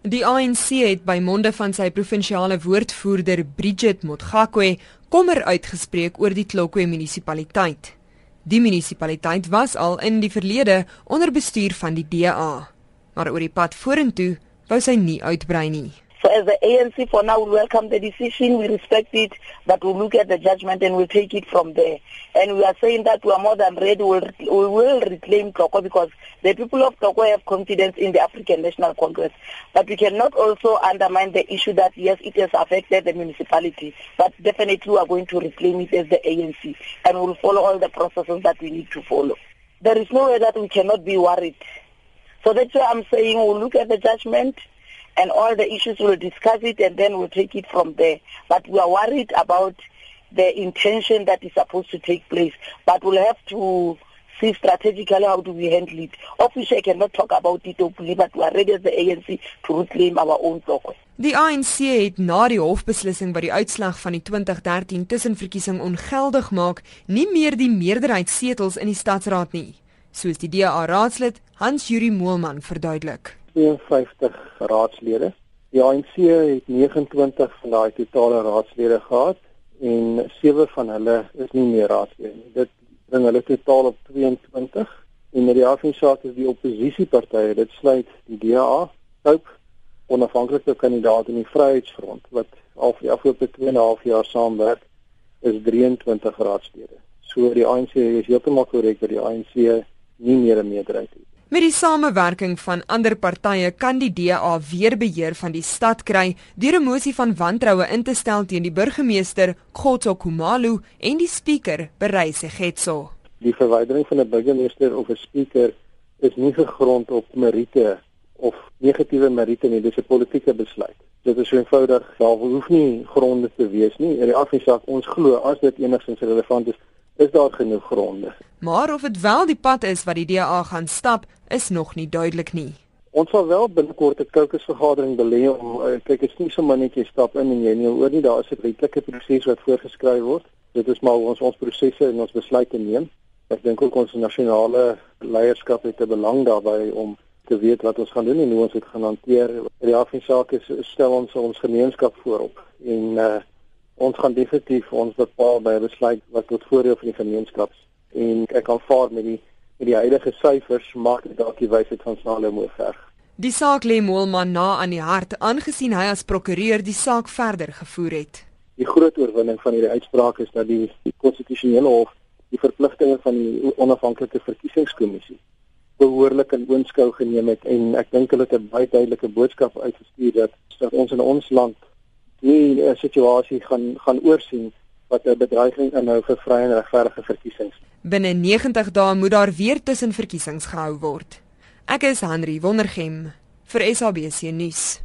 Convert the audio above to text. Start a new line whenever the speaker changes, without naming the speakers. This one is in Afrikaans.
Die ANC het by monde van sy provinsiale woordvoerder Bridget Motgakwe kommer uitgespreek oor die Tlokwe munisipaliteit. Die munisipaliteit was al in die verlede onder bestuur van die DA, maar oor die pad vorentoe wou sy nie uitbrei nie.
So as the ANC for now we welcome the decision, we respect it, but we'll look at the judgment and we'll take it from there. And we are saying that we are more than ready, we'll, we will reclaim Toko because the people of Toko have confidence in the African National Congress. But we cannot also undermine the issue that yes, it has affected the municipality, but definitely we are going to reclaim it as the ANC and we'll follow all the processes that we need to follow. There is no way that we cannot be worried. So that's why I'm saying we'll look at the judgment and all the issues we'll discuss it and then we'll take it from there. But we are worried about the intention that is supposed to take place. But we'll have to see strategically how do we handle it. Officially, I cannot talk about it openly, but we are ready as the ANC to reclaim our own block.
Die ANC het na die hofbeslissing wat die uitslag van die 2013 tussenverkiesing ongeldig maak, nie meer die meerderheid setels in die stadsraad nie, soos die DA raadslid Hans Juri Moelman verduidelik.
52 raadslede. Die ANC het 29 van daai totale raadslede gehad en sewe van hulle is nie meer raadslede nie. Dit bring hulle totaal op 22 en met die afsaak is die oppositiepartye, dit sluit die DA, Hope, onafhanklike kandidaat in die Vryheidsfront wat al vir die afgelope 2,5 jaar saamwerk, is 23 raadslede. So die ANC is heeltemal korrek dat die ANC nie meer 'n meerderheid het.
Met die samewerking van ander partye kan die DA weer beheer van die stad kry deur 'n mosie van wantroue in te stel teen die burgemeester Khotso Khumalo en die spreker Bereise Getso.
Die verwydering van 'n burgemeester of 'n spreker is nie gegrond op meriete of negatiewe meriete nie, dis 'n politieke besluit. Dit is so eenvoudig, daar hoef nie gronde te wees nie. In die afsaak ons glo as dit enigstens relevant is, is daar genoeg gronde.
Maar of dit wel die pad is wat die DA gaan stap, is nog nie duidelik nie.
Ons sal wel binnekort 'n kokesvergadering belê om uh, kyk dit is nie sommer net jy stap in en jy nie oor nie, daar is 'n redelike proses wat voorgeskryf word. Dit is maar ons ons prosesse en ons besluite neem. Ek dink ook ons nasionale leierskap het 'n belang daarbey om te weet wat ons gaan doen en hoe ons dit gaan hanteer. Die afsaak is stel ons ons gemeenskap voorop en uh, ons gaan definitief ons bepaal by 'n besluit wat tot voordeel van die gemeenskap en ek aanvaar met die met die huidige syfers maak dit dalk die wysheid van Salomo verg.
Die saak lê Moelman na aan die hart aangesien hy as prokureur die saak verder gevoer het.
Die groot oorwinning van hierdie uitspraak is dat die, die konstitusionele hof die verpligtinge van die onafhanklike verkiesingskommissie behoorlik in oënskou geneem het en ek dink hulle het 'n baie duidelike boodskap uitgestuur dat, dat ons in ons land nie 'n situasie gaan gaan oorsien wat 'n bedreiging inhou vir vrye en regverdige verkiesings.
Binne 90 dae moet daar weer tussenverkiesings gehou word. Ek is Henry Wondergem vir SABC nuus.